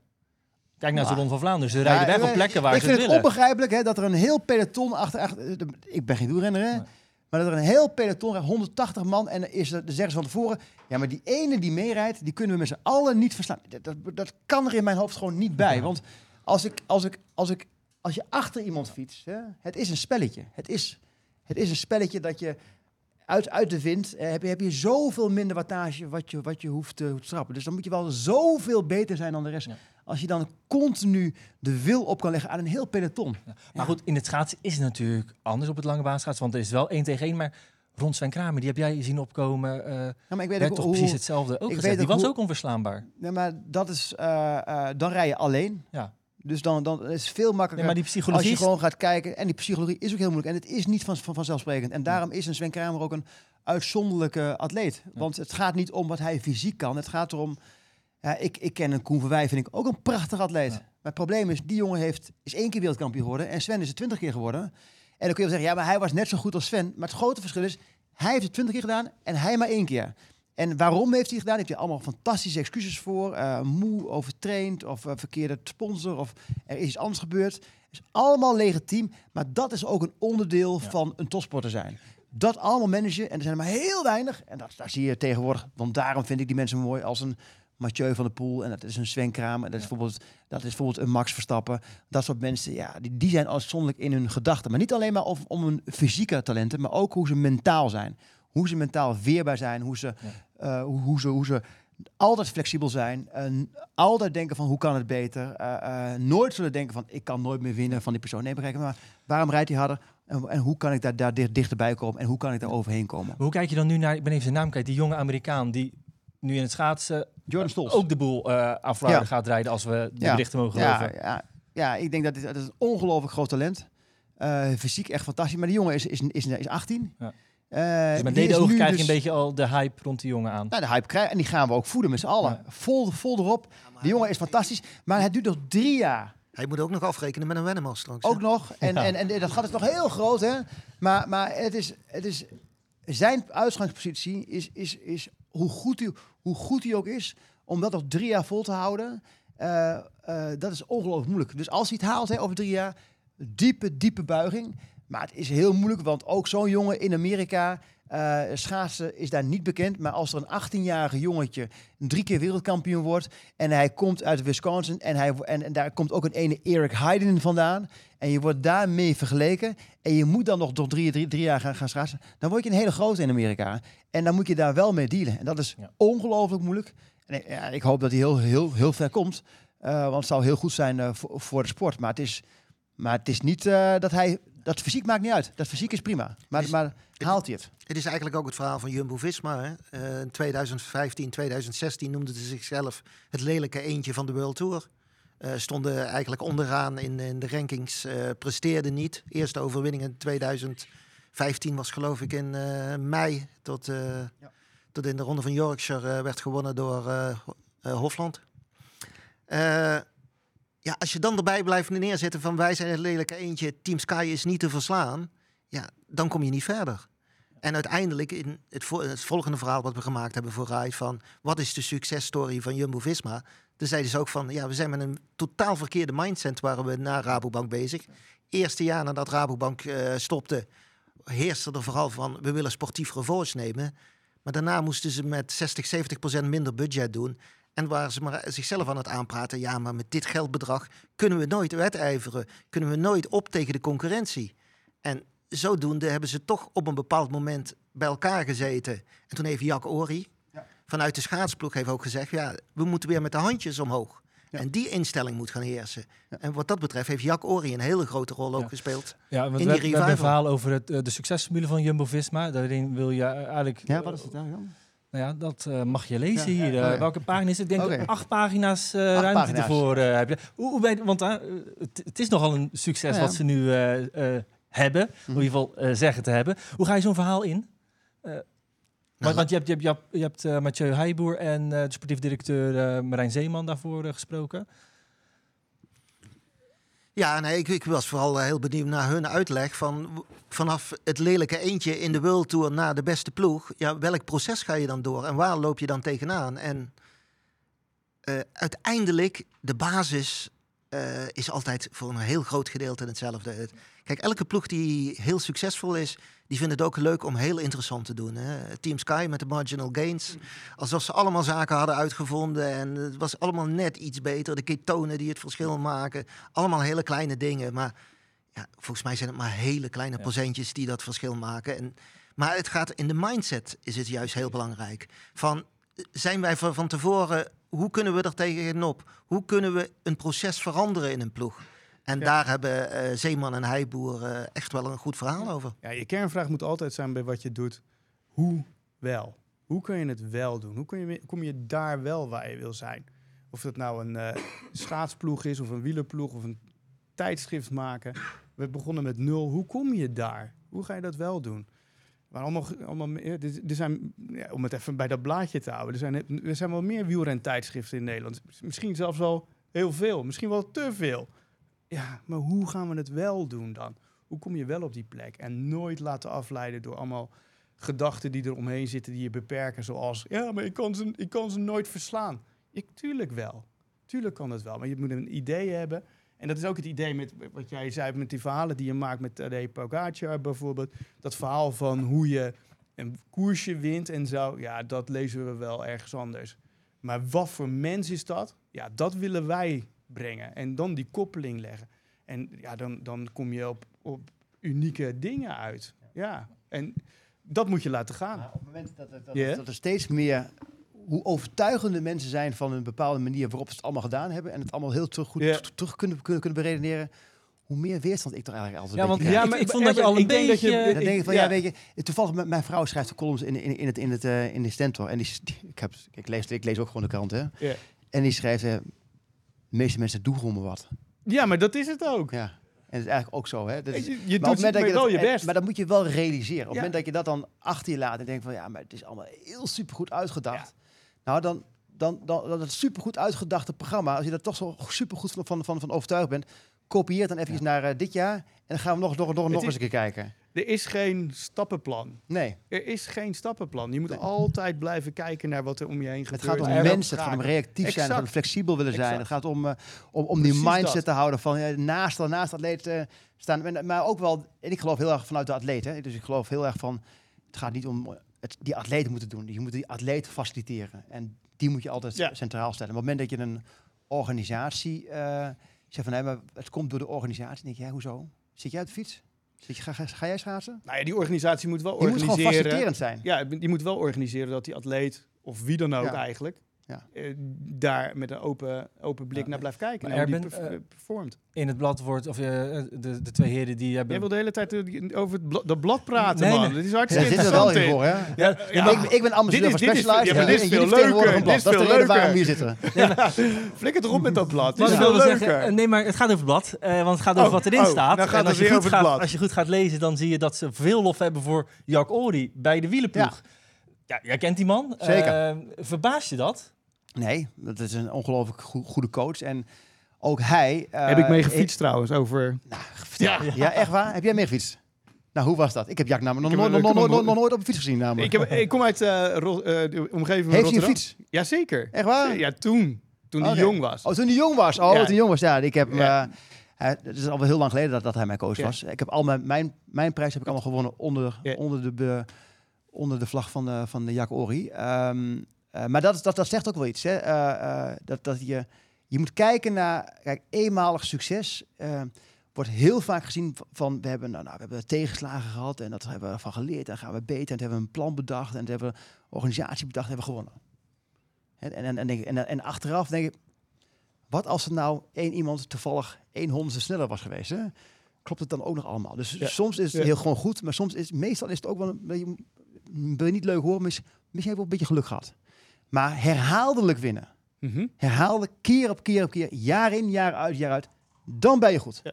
Kijk naar de Ronde van Vlaanderen. Ze rijden Ja, weg op eh, plekken waar ik ze vind het het willen. onbegrijpelijk hè, dat er een heel peloton achter, achter de- ik ben geen wielrenner hè, Nee. maar dat er een heel peloton rijdt, 180 man en dan is er, dan zeggen ze van tevoren, ja maar die ene die meerijdt, die kunnen we met z'n allen niet verslaan. Dat, dat, dat kan er in mijn hoofd gewoon niet bij, want als ik, als ik, als ik, als je achter iemand fietst, hè, het is een spelletje. Het is, het is een spelletje dat je uit, uit de wind eh, heb, je, heb je zoveel minder wattage wat je, wat je hoeft te trappen. Dus dan moet je wel zoveel beter zijn dan de rest. Ja. Als je dan continu de wil op kan leggen aan een heel peloton. Maar goed, in het schaatsen is het natuurlijk anders op het lange baan schaatsen. Want er is wel één tegen één. Maar rond Sven Kramer, die heb jij zien opkomen. eh Ja, maar ik weet ook toch hoe, precies hetzelfde ook ik gezegd. weet Die was hoe- ook onverslaanbaar. Nee, maar dat is, eh, eh, dan rij je alleen. Ja. Dus dan, dan is het veel makkelijker Nee, maar die als je gewoon gaat kijken. En die psychologie is ook heel moeilijk. En het is niet van, van, vanzelfsprekend. En daarom is een Sven Kramer ook een uitzonderlijke atleet. Want het gaat niet om wat hij fysiek kan. Het gaat erom... Ja, ik, ik ken een Koen Verwij, vind ik ook een prachtig atleet. Ja. Maar het probleem is, die jongen heeft, is één keer wereldkampioen geworden. En Sven is het twintig keer geworden. En dan kun je wel zeggen, ja, maar hij was net zo goed als Sven. Maar het grote verschil is, hij heeft het twintig keer gedaan en hij maar één keer. En waarom heeft hij het gedaan? Heeft hij allemaal fantastische excuses voor. Eh, moe, overtraind of eh, verkeerde sponsor of er is iets anders gebeurd. is allemaal legitiem, maar dat is ook een onderdeel Ja. van een topsporter zijn. Dat allemaal managen, en er zijn er maar heel weinig. En dat, daar zie je tegenwoordig, want daarom vind ik die mensen mooi als een Mathieu van der Poel. En dat is een Sven. En dat is, bijvoorbeeld, dat is bijvoorbeeld een Max Verstappen. Dat soort mensen, ja, die, die zijn uitzonderlijk in hun gedachten. Maar niet alleen maar of, om hun fysieke talenten, maar ook hoe ze mentaal zijn. Hoe ze mentaal weerbaar zijn, hoe ze, eh, hoe, hoe ze, hoe ze altijd flexibel zijn. En altijd denken van hoe kan het beter. Eh, eh, nooit zullen denken van ik kan nooit meer winnen van die persoon. Nee, maar waarom rijdt hij harder? En, en hoe kan ik daar, daar dicht- dichterbij komen? En hoe kan ik daar overheen komen? Maar hoe kijk je dan nu naar, ik ben even zijn naam kwijt, die jonge Amerikaan die nu in het schaatsen Jordan Stolz. ook de boel Florida Ja. gaat rijden als we de Ja. berichten mogen ja, geloven. ja, ja, ik denk dat dit, dat is een ongelooflijk groot talent. Fysiek echt fantastisch. Maar die jongen is, is, is, is 18. Ja. Eh, Dus met die deze is ogen nu krijg je dus- een beetje al de hype rond die jongen aan. Nou, de hype krijgen. En die gaan we ook voeden met z'n allen. Ja. Vol, vol erop. Die jongen is fantastisch. Maar het duurt nog drie jaar. Hij moet ook nog afrekenen met een Wennemar straks. hè? Ook nog. En, Ja. en, en dat gat is nog heel groot, hè. Maar, maar het, is, het is... Zijn uitgangspositie is, is, is hoe, goed hij, hoe goed hij ook is... om dat nog drie jaar vol te houden... eh, eh, dat is ongelooflijk moeilijk. Dus als hij het haalt hè, over drie jaar... diepe, diepe buiging. Maar het is heel moeilijk, want ook zo'n jongen in Amerika... eh, schaatsen is daar niet bekend. Maar als er een 18-jarige jongetje drie keer wereldkampioen wordt... en hij komt uit Wisconsin en, hij, en, en daar komt ook een ene Eric Heiden vandaan... en je wordt daarmee vergeleken... en je moet dan nog door drie, drie, drie jaar gaan, gaan schaatsen... dan word je een hele grote in Amerika. En dan moet je daar wel mee dealen. En dat is Ja. ongelooflijk moeilijk. En ik, ja, ik hoop dat hij heel, heel, heel ver komt... Eh, want het zou heel goed zijn eh, voor, voor de sport. Maar het is, maar het is niet dat hij... Dat fysiek maakt niet uit. Dat fysiek is prima. Maar, Is- maar haalt hij het? Het is eigenlijk ook het verhaal van Jumbo-Visma. hè. Eh, in 2015, 2016 noemden ze zichzelf het lelijke eentje van de World Tour. Eh, stonden eigenlijk onderaan in, in de rankings, eh, presteerden niet. Eerste overwinning in 2015 was geloof ik in mei tot, tot in de ronde van Yorkshire werd gewonnen door Ho- Hofland. Ja, als je dan erbij blijft neerzetten van wij zijn het lelijke eentje, Team Sky is niet te verslaan, ja, dan kom je niet verder. En uiteindelijk in het, het volgende verhaal wat we gemaakt hebben voor Rai van wat is de successtory van Jumbo-Visma? Toen zeiden ze ook van ja, we zijn met een totaal verkeerde mindset waren we na Rabobank bezig. Eerste jaar nadat Rabobank eh, stopte, heerste er vooral van we willen sportief revanche nemen. Maar daarna moesten ze met 60, 70 procent minder budget doen. En waren ze maar zichzelf aan het aanpraten. Ja, maar met dit geldbedrag kunnen we nooit wedijveren. Kunnen we nooit op tegen de concurrentie. En zodoende hebben ze toch op een bepaald moment bij elkaar gezeten. En toen heeft Jack Ori vanuit de schaatsploeg heeft ook gezegd... ja, we moeten weer met de handjes omhoog. Ja. En die instelling moet gaan heersen. En wat dat betreft heeft Jack Ori een hele grote rol ook Ja. gespeeld. Ja, want In we, die we hebben een verhaal over het, eh, de succesformule van Jumbo-Visma. Daarin wil je eh, eigenlijk... Ja, wat is het nou dan? Nou ja, dat eh, mag je lezen Ja, hier. ja. Eh, ja. Welke pagina is het? Ik denk Oké. acht pagina's eh, Acht ruimte pagina's. ervoor heb je. Hoe, hoe ben je- want het, het is nogal een succes wat ze nu hebben. Mhm. In ieder geval zeggen te hebben. Hoe ga je zo'n verhaal in? Nou, want, want je hebt, je hebt, je hebt, je hebt Mathieu Heijboer en de sportief directeur Marijn Zeeman daarvoor gesproken. Ja, nee, ik, ik was vooral eh, heel benieuwd naar hun uitleg van vanaf het lelijke eentje in de World Tour naar de beste ploeg. Ja, welk proces ga je dan door en waar loop je dan tegenaan? En eh, uiteindelijk, de basis eh, is altijd voor een heel groot gedeelte hetzelfde. Het- Kijk, elke ploeg die heel succesvol is, die vindt het ook leuk om heel interessant te doen. Hè? Team Sky met de marginal gains. Alsof ze allemaal zaken hadden uitgevonden en het was allemaal net iets beter. De ketonen die het verschil maken. Allemaal hele kleine dingen. Maar ja, volgens mij zijn het maar hele kleine Ja. procentjes die dat verschil maken. En, maar het gaat in de mindset is het juist heel belangrijk. Van zijn wij van, van tevoren, hoe kunnen we er tegenop? Hoe kunnen we een proces veranderen in een ploeg? En Ja. daar hebben eh, Zeeman en Heijboer eh, echt wel een goed verhaal over. Ja, je kernvraag moet altijd zijn bij wat je doet. Hoe wel? Hoe kun je het wel doen? Hoe kun je, kom je daar wel waar je wil zijn? Of dat nou een eh, *coughs* schaatsploeg is, of een wielerploeg, of een tijdschrift maken. We begonnen met nul. Hoe kom je daar? Hoe ga je dat wel doen? Maar allemaal, allemaal, er er zijn, ja, om het even bij dat blaadje te houden, er zijn, er zijn wel meer wielrentijdschriften in Nederland. Misschien zelfs wel heel veel, misschien wel te veel. Ja, maar hoe gaan we het wel doen dan? Hoe kom je wel op die plek? En nooit laten afleiden door allemaal gedachten die er omheen zitten die je beperken. Zoals, ja, maar ik kan ze, ik kan ze nooit verslaan. Ik, tuurlijk wel. Tuurlijk kan het wel. Maar je moet een idee hebben. En dat is ook het idee met wat jij zei met die verhalen die je maakt met Tadej Pogacar bijvoorbeeld. Dat verhaal van hoe je een koersje wint en zo. Ja, dat lezen we wel ergens anders. Maar wat voor mens is dat? Ja, dat willen wij brengen. En dan die koppeling leggen. En ja, dan, dan kom je op, op unieke dingen uit. Ja, en dat moet je laten gaan. Maar op het moment dat, dat, Ja. dat er steeds meer hoe overtuigende mensen zijn van een bepaalde manier waarop ze het allemaal gedaan hebben en het allemaal heel terug, goed terug kunnen, kunnen, kunnen beredeneren, hoe meer weerstand ik er eigenlijk altijd Ja, want beetje ja, maar ik vond dat je al een ik denk dat je- beetje- Dan denk ik van, ja. ja, weet je, toevallig met mijn vrouw schrijft de columns in, in, in het, in het, eh, in de Stentor. En die, *laughs* ik, heb, ik, lees, ik lees ook gewoon de krant, hè. Ja. En die schrijft, eh, de meeste mensen doen gewoon maar wat. Ja, maar dat is het ook. Ja. En dat is eigenlijk ook zo, hè. Dat is, je doet dat je wel dat- je best. Maar dat moet je wel realiseren. Op het Ja. moment dat je dat dan achter je laat en denkt van ja, maar het is allemaal heel supergoed uitgedacht. Nou, dan, dan, dan, het supergoed uitgedachte programma, als je er toch zo supergoed van, van, van, van overtuigd bent, kopieer dan even naar eh, dit jaar en dan gaan we nog, nog, nog, nog eens een keer kijken. Er is geen stappenplan. Nee, Er is geen stappenplan. Je moet altijd blijven kijken naar wat er om je heen het gebeurt. gaat om en mensen, het gaat om reactief zijn, het gaat om flexibel willen zijn. Exact. Het gaat om, eh, om, om die mindset dat. te houden van eh, naast, naast de atleet eh, staan. Maar ook wel, en ik geloof heel erg vanuit de atleet. Hè. Dus ik geloof heel erg van, het gaat niet om het, die atleet moeten doen. Je moet die atleet faciliteren. En die moet je altijd Ja. centraal stellen. Op het moment dat je een organisatie eh zegt van, nee, maar het komt door de organisatie. Dan denk je, ja, hoezo? Zit jij op de fiets? Zit je, ga, ga, jij schaatsen? Nou ja, die organisatie moet wel Je moet gewoon organiseren. faciliterend zijn. ja, die moet wel organiseren dat die atleet, of wie dan ook Ja. eigenlijk, Ja. eh, daar met een open, open blik Ja. naar blijft kijken. Maar en hoe die Erben, perf- eh, performt. In het blad wordt, of eh, de, de twee heren die hebben... Jij wil de hele tijd over het bla- dat blad praten, Nee, man. nee. Dat is hartstikke we wel in in. voor, hè? Ja, Ja, ja, ik, ik ben ambassadeur Dit is- van Specialized. ja, dit is en veel leuker. een blad. Dit is Dat is de veel reden waarom we leuker. hier zitten. Flikker erop met dat blad. Dit is ik veel leuker. zeggen, nee, maar het gaat over het blad. eh, want het gaat over Oh, wat erin oh, staat. gaat en als je, goed gaat, blad. als je goed gaat lezen, dan zie je dat ze veel lof hebben voor Jack Ori bij de wielenploeg. Ja. jij kent die man. Zeker. Verbaast je dat? Nee, dat is een ongelooflijk goe- goede coach. En ook hij... eh, Heb ik mee gefietst trouwens over... Nou, ja. ja, echt waar? Heb jij mee gefietst? Nou, hoe was dat? Ik heb Jack namelijk nog, Ik nooit- nog, ik heb nog, nog, nooit op een fiets gezien namelijk. Ik, heb, ik kom uit eh, Ro- eh, de omgeving van Heeft hij een Rotterdam. fiets? Jazeker. Echt waar? Ja, toen. Toen hij Oké. jong was. Oh, toen hij jong was. Oh, Ja. toen hij jong was. Ja, ik heb... Ja. eh, hij- het is alweer heel lang geleden dat, dat hij mijn coach Ja. was. Ik heb al mijn, mijn, mijn prijs heb ik allemaal gewonnen onder, Ja. onder, de, onder de vlag van, de, van de Jack Ori. Ehm, eh, maar dat, dat, dat zegt ook wel iets. Hè? Eh, eh, dat, dat je, je moet kijken naar... Kijk, eenmalig succes... wordt heel vaak gezien van, we hebben, nou, nou, we hebben tegenslagen gehad en dat hebben we ervan geleerd en gaan we beter en hebben we een plan bedacht en hebben we een organisatie bedacht en hebben we gewonnen. En, en, en, denk en, en achteraf denk ik, wat als er nou één iemand toevallig één honderdste sneller was geweest? Hè? Klopt het dan ook nog allemaal? Dus Ja. soms is het Ja. heel gewoon goed, maar soms is meestal is het ook wel een beetje, niet leuk horen, mis- misschien heb je wel een beetje geluk gehad. Maar herhaaldelijk winnen, Mhm. herhaaldelijk keer op keer op keer, jaar in, jaar uit, jaar uit, dan ben je goed. Ja.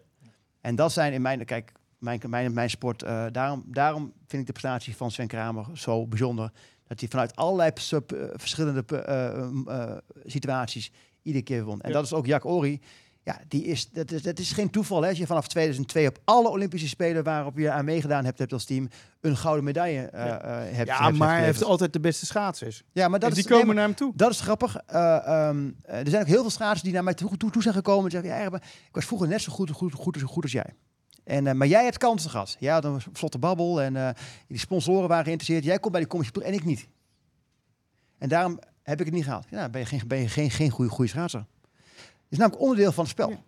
En dat zijn in mijn, kijk, mijn, mijn, mijn sport, eh, daarom, daarom vind ik de prestatie van Sven Kramer zo bijzonder. Dat hij vanuit allerlei sub, eh, verschillende eh, situaties iedere keer won. En Ja. dat is ook Jack Ori. Ja, die is, dat, is, dat is geen toeval. Hè? Als je vanaf 2002 op alle Olympische Spelen waarop je aan meegedaan hebt, hebt als team, een gouden medaille eh, Ja. eh, hebt Ja, hebt maar hij heeft altijd de beste schaatsers. Ja, maar dat en die is, nee, komen maar- naar hem toe. dat is grappig. Eh, ehm, eh, er zijn ook heel veel schaatsers die naar mij toe, toe, toe zijn gekomen en zeggen: ja, Erben, ik was vroeger net zo goed, goed, goed, goed als jij. En, eh, maar jij hebt kansen gehad. Ja, dan was vlotte babbel en eh, die sponsoren waren geïnteresseerd. Jij komt bij die commissie en ik niet. En daarom heb ik het niet gehaald. Ja, ben je geen, ben je geen, geen goede, goede schaatser. Is namelijk onderdeel van het spel. Ja.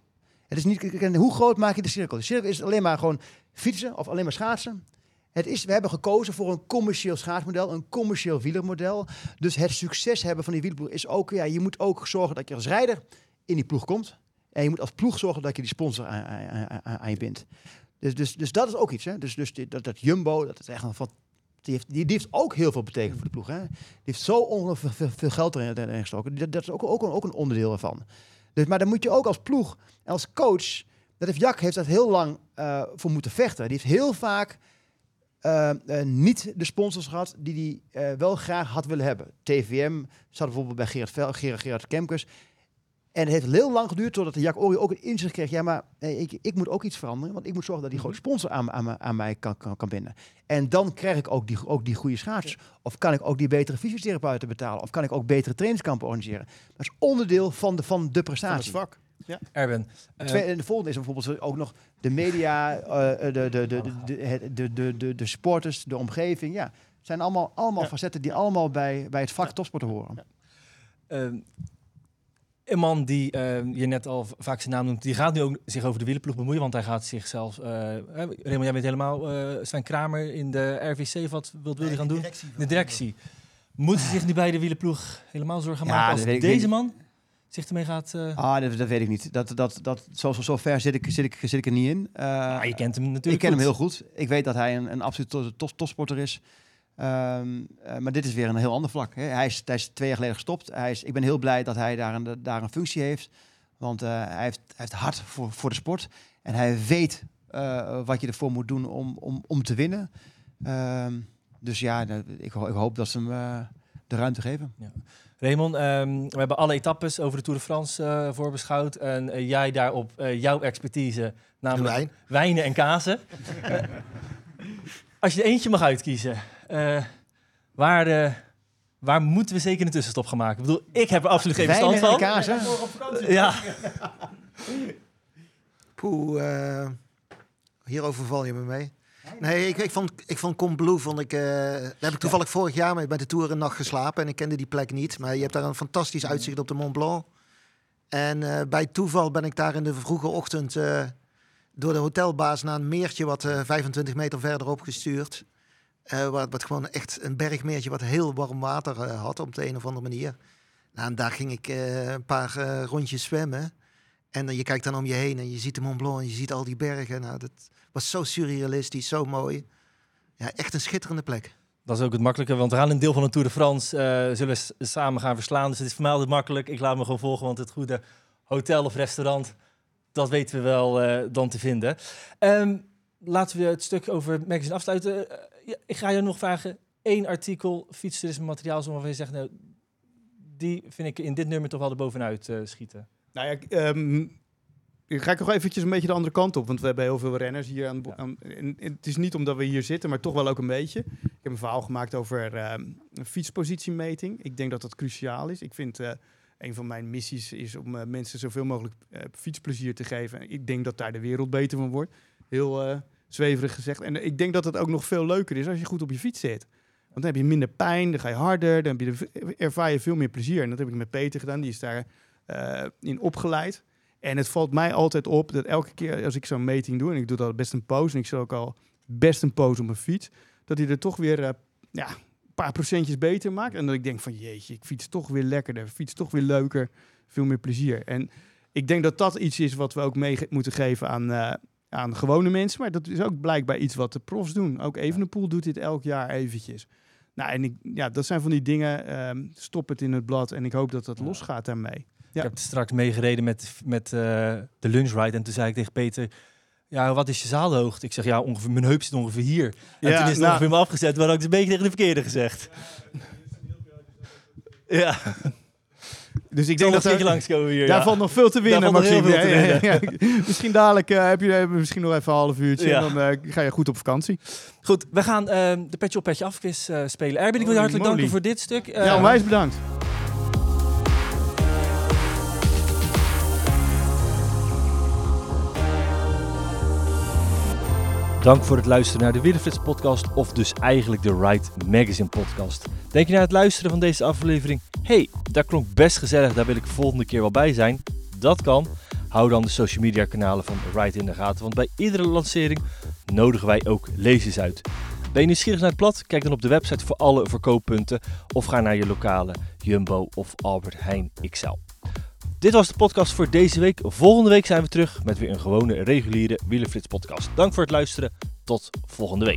Het is niet, hoe groot maak je de cirkel? De cirkel is alleen maar gewoon fietsen of alleen maar schaatsen. Het is, we hebben gekozen voor een commercieel schaatsmodel, een commercieel wielermodel. Dus het succes hebben van die wielerploeg is ook, ja, je moet ook zorgen dat je als rijder in die ploeg komt. En je moet als ploeg zorgen dat je die sponsor aan, aan, aan- aan je bindt. Dus, dus, dus dat is ook iets. Hè? Dus, dus die- dat, dat Jumbo, dat is echt een wat. Die heeft, die, die heeft ook heel veel betekend voor de ploeg. Hè? Die heeft zo ongelooflijk veel, veel geld erin, erin gestoken. Dat, dat is ook, ook, een, ook een onderdeel ervan. Dus, maar dan moet je ook als ploeg als coach. Dat heeft Jack heeft dat heel lang eh, voor moeten vechten. Die heeft heel vaak eh, eh, niet de sponsors gehad die hij wel graag had willen hebben. TVM zat bijvoorbeeld bij Gerard, Vel, Gerard, Gerard. En het heeft heel lang geduurd totdat de Jack Ori ook een inzicht kreeg. Ja, maar eh, ik, ik moet ook iets veranderen. Want ik moet zorgen dat die grote sponsor aan, aan, aan mij kan, kan, kan binden. En dan krijg ik ook die, ook die goede schaatsers. Of kan ik ook die betere fysiotherapeuten betalen. Of kan ik ook betere trainingskampen organiseren. Dat is onderdeel van de, van de Van het prestatie. vak. Erben, eh, Twee, en de volgende is bijvoorbeeld ook nog de media, eh, de, de, de, de, de, het- de, de, de, de sporters, de omgeving. Ja, het zijn allemaal, allemaal Ja. facetten die allemaal bij, bij het vak topsport horen. Ehm, een man die ehm, je net al vaak zijn naam noemt, die gaat nu ook zich over de wielerploeg bemoeien, want hij gaat zichzelf... eh Raymond, jij bent helemaal eh Sven Kramer in de RVC, wat wat wil hij gaan doen? De directie. Moet hij zich nu bij de wielerploeg helemaal zorgen Ja, maken als weet ik deze man zich ermee gaat... eh Ah, dat, dat weet ik niet. Dat, dat, dat, zo, zo, zo ver zit ik, zit, ik, zit ik er niet in. Eh, ah, je kent hem natuurlijk ik ken hem heel goed. Ik weet dat hij een, een absoluut to- to- topsporter is. Ehm, eh, maar dit is weer een heel ander vlak. Hè. Hij, is, hij is twee jaar geleden gestopt. Hij is, ik ben heel blij dat hij daar een, daar een functie heeft. Want eh, hij, heeft, hij heeft hart voor, voor de sport. En hij weet eh, wat je ervoor moet doen om, om, om te winnen. Ehm, dus ja, ik, ik hoop dat ze hem eh, de ruimte geven. Raymond, ehm, we hebben alle etappes over de Tour de France eh, voorbeschouwd. En jij daarop eh, jouw expertise, namelijk wijn. wijnen en kazen. *laughs* Als je er eentje mag uitkiezen, eh, waar, eh, waar moeten we zeker een tussenstop gaan maken? Ik bedoel, ik heb er absoluut geen verstand van. kaas, hè? Ja, Poeh, eh, hier overval je me mee. Nee, ik, ik vond, ik vond Combloe, vond ik, eh, daar heb ik toevallig vorig jaar mee bij de Tour een nacht geslapen en ik kende die plek niet. Maar je hebt daar een fantastisch uitzicht op de Mont Blanc. En eh, bij toeval ben ik daar in de vroege ochtend eh, door de hotelbaas naar een meertje wat eh, 25 meter verderop gestuurd. Eh, wat, wat gewoon echt een bergmeertje wat heel warm water eh, had op de een of andere manier. Nou, en daar ging ik eh, een paar rondjes zwemmen. En dan je kijkt dan om je heen en je ziet de Mont Blanc en je ziet al die bergen. Nou, dat was zo surrealistisch, zo mooi. Ja, echt een schitterende plek. dat is ook het makkelijke, want we gaan een deel van de Tour de France zullen we samen gaan verslaan. Dus het is voor makkelijk. Ik laat me gewoon volgen, want het goede hotel of restaurant, dat weten we wel dan te vinden. Ehm, laten we het stuk over magazine afsluiten. Ja, ik ga je nog vragen, één artikel, fietstoerisme materiaal, waarvan je zegt, nou, die vind ik in dit nummer toch wel erbovenuit eh schieten. Nou ja, ik, ik ga ik nog eventjes een beetje de andere kant op. Want we hebben heel veel renners hier aan, aan en, en het is niet omdat we hier zitten, maar toch wel ook een beetje. Ik heb een verhaal gemaakt over ehm, fietspositiemeting. Ik denk dat dat cruciaal is. Ik vind eh, een van mijn missies is om eh, mensen zoveel mogelijk fietsplezier te geven. Ik denk dat daar de wereld beter van wordt. Heel zweverig gezegd. En ik denk dat het ook nog veel leuker is als je goed op je fiets zit. Want dan heb je minder pijn, dan ga je harder, dan ervaar je veel meer plezier. En dat heb ik met Peter gedaan, die is daar eh, in opgeleid. En het valt mij altijd op dat elke keer als ik zo'n meting doe, en ik doe dat best een pose, en ik zit ook al best een pose op mijn fiets, dat hij er toch weer eh, ja, een paar procentjes beter maakt. En dat ik denk van jeetje, ik fiets toch weer lekkerder, fiets toch weer leuker, veel meer plezier. En ik denk dat dat iets is wat we ook mee moeten geven aan, eh, aan gewone mensen. Maar dat is ook blijkbaar iets wat de profs doen. Ook Evenepoel doet dit elk jaar eventjes. Nou, en ik, ja, dat zijn van die dingen. ehm, stop het in het blad en ik hoop dat dat losgaat daarmee. Ja. Ik heb straks meegereden met, met eh, de lunchride en toen zei ik tegen Peter... Ja, wat is je zaalhoogte? Ik zeg, ja, ongeveer, mijn heup zit ongeveer hier. En Ja, toen is het nou- ongeveer me afgezet, maar had ik het een beetje tegen de verkeerde gezegd. Ja, Dus ik denk dat er, er langskomen hier. daar ja. valt nog veel te winnen, nog heel veel te ja. *laughs* Misschien dadelijk eh, heb je eh, misschien nog even een half uurtje Ja. en dan eh, ga je goed op vakantie. Goed, we gaan ehm, de Petje op Petje af quiz eh, spelen. Erwin, ik wil je hartelijk danken voor dit stuk. Eh, ja, onwijs bedankt. Dank voor het luisteren naar de Wielerflits podcast of dus eigenlijk de Ride Magazine podcast. Denk je na het luisteren van deze aflevering, hey, dat klonk best gezellig, daar wil ik volgende keer wel bij zijn? Dat kan. Hou dan de social media kanalen van Ride in de gaten, want bij iedere lancering nodigen wij ook lezers uit. Ben je nieuwsgierig naar het blad? Kijk dan op de website voor alle verkooppunten of ga naar je lokale Jumbo of Albert Heijn XL. Dit was de podcast voor deze week. Volgende week zijn we terug met weer een gewone reguliere Wielerflits podcast. Dank voor het luisteren. Tot volgende week.